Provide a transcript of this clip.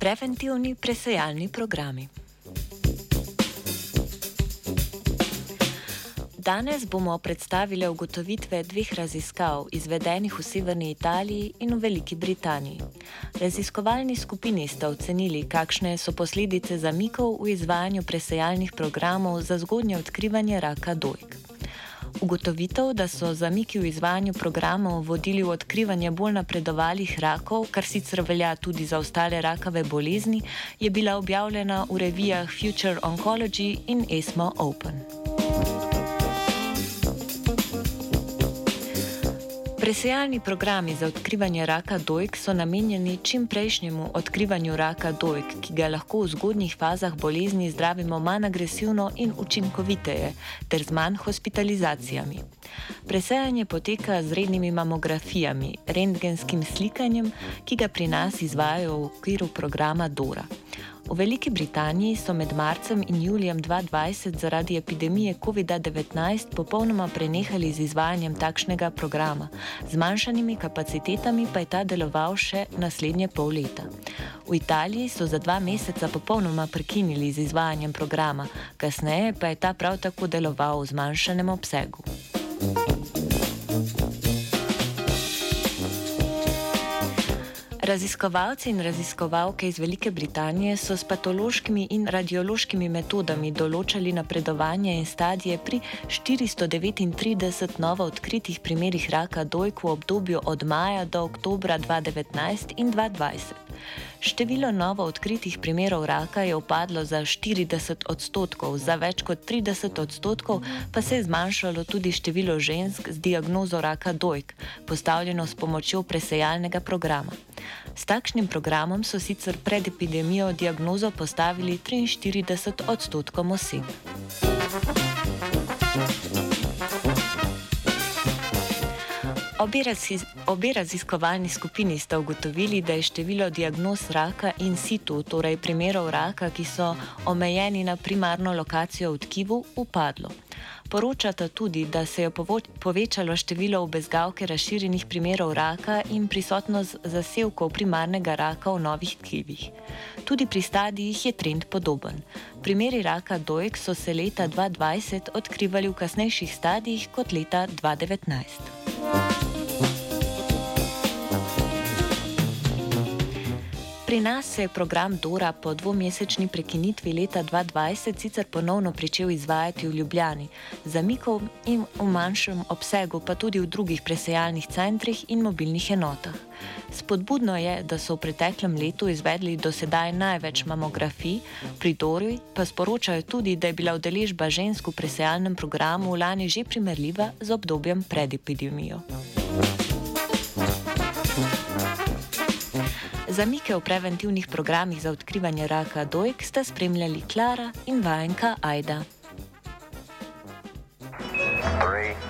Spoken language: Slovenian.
Preventivni presejalni programi. Danes bomo predstavili ugotovitve dveh raziskav, izvedenih v Severni Italiji in v Veliki Britaniji. Raziskovalni skupini sta ocenili, kakšne so posledice zamikov v izvajanju presejalnih programov za zgodnje odkrivanje raka dojk. Ugotovitev, da so zamiki v izvajanju programov vodili v odkrivanje bolj napredovalih rakov, kar sicer velja tudi za ostale rakave bolezni, je bila objavljena v revijah Future Oncology in ESMO Open. Presejalni programi za odkrivanje raka dojk so namenjeni čim prejšnjemu odkrivanju raka dojk, ki ga lahko v zgodnjih fazah bolezni zdravimo manj agresivno in učinkoviteje, ter z manj hospitalizacijami. Presejanje poteka z rednimi mamografijami, rentgenskim slikanjem, ki ga pri nas izvajajo v okviru programa DORA. V Veliki Britaniji so med marcem in julijem 2020 zaradi epidemije COVID-19 popolnoma prenehali z izvajanjem takšnega programa, z manjšanimi kapacitetami pa je ta deloval še naslednje pol leta. V Italiji so za dva meseca popolnoma prekinili z izvajanjem programa, kasneje pa je ta prav tako deloval v zmanjšanem obsegu. Raziskovalci in raziskovalke iz Velike Britanije so s patološkimi in radiološkimi metodami določali napredovanje in stadije pri 439 novo odkritih primerih raka dojk v obdobju od maja do oktobra 2019 in 2020. Število novo odkritih primerov raka je upadlo za 40 odstotkov, za več kot 30 odstotkov pa se je zmanjšalo tudi število žensk z diagnozo raka dojk, postavljeno s pomočjo presejalnega programa. S takšnim programom so sicer pred epidemijo diagnozo postavili 43 odstotkom oseb. Obe, raziz, obe raziskovalni skupini sta ugotovili, da je število diagnoz raka in situ, torej primerov raka, ki so omejeni na primarno lokacijo v tkivu, upadlo. Poročata tudi, da se je povečalo število v bezgavke razširjenih primerov raka in prisotnost zasevkov primarnega raka v novih tkivih. Tudi pri stadijih je trend podoben. Primeri raka dojk so se leta 2020 odkrivali v kasnejših stadijih kot leta 2019. Pri nas se je program Dora po dvomesečni prekinitvi leta 2020 sicer ponovno pričel izvajati v Ljubljani, zamikov in v manjšem obsegu, pa tudi v drugih presejalnih centrih in mobilnih enotah. Spodbudno je, da so v preteklem letu izvedli do sedaj največ mamografij, pri Dori pa sporočajo tudi, da je bila udeležba žensk v presejalnem programu lani že primerljiva z obdobjem pred epidemijo. Zamike v preventivnih programih za odkrivanje raka dojk sta spremljali Klara in vajenka Ajda. Three.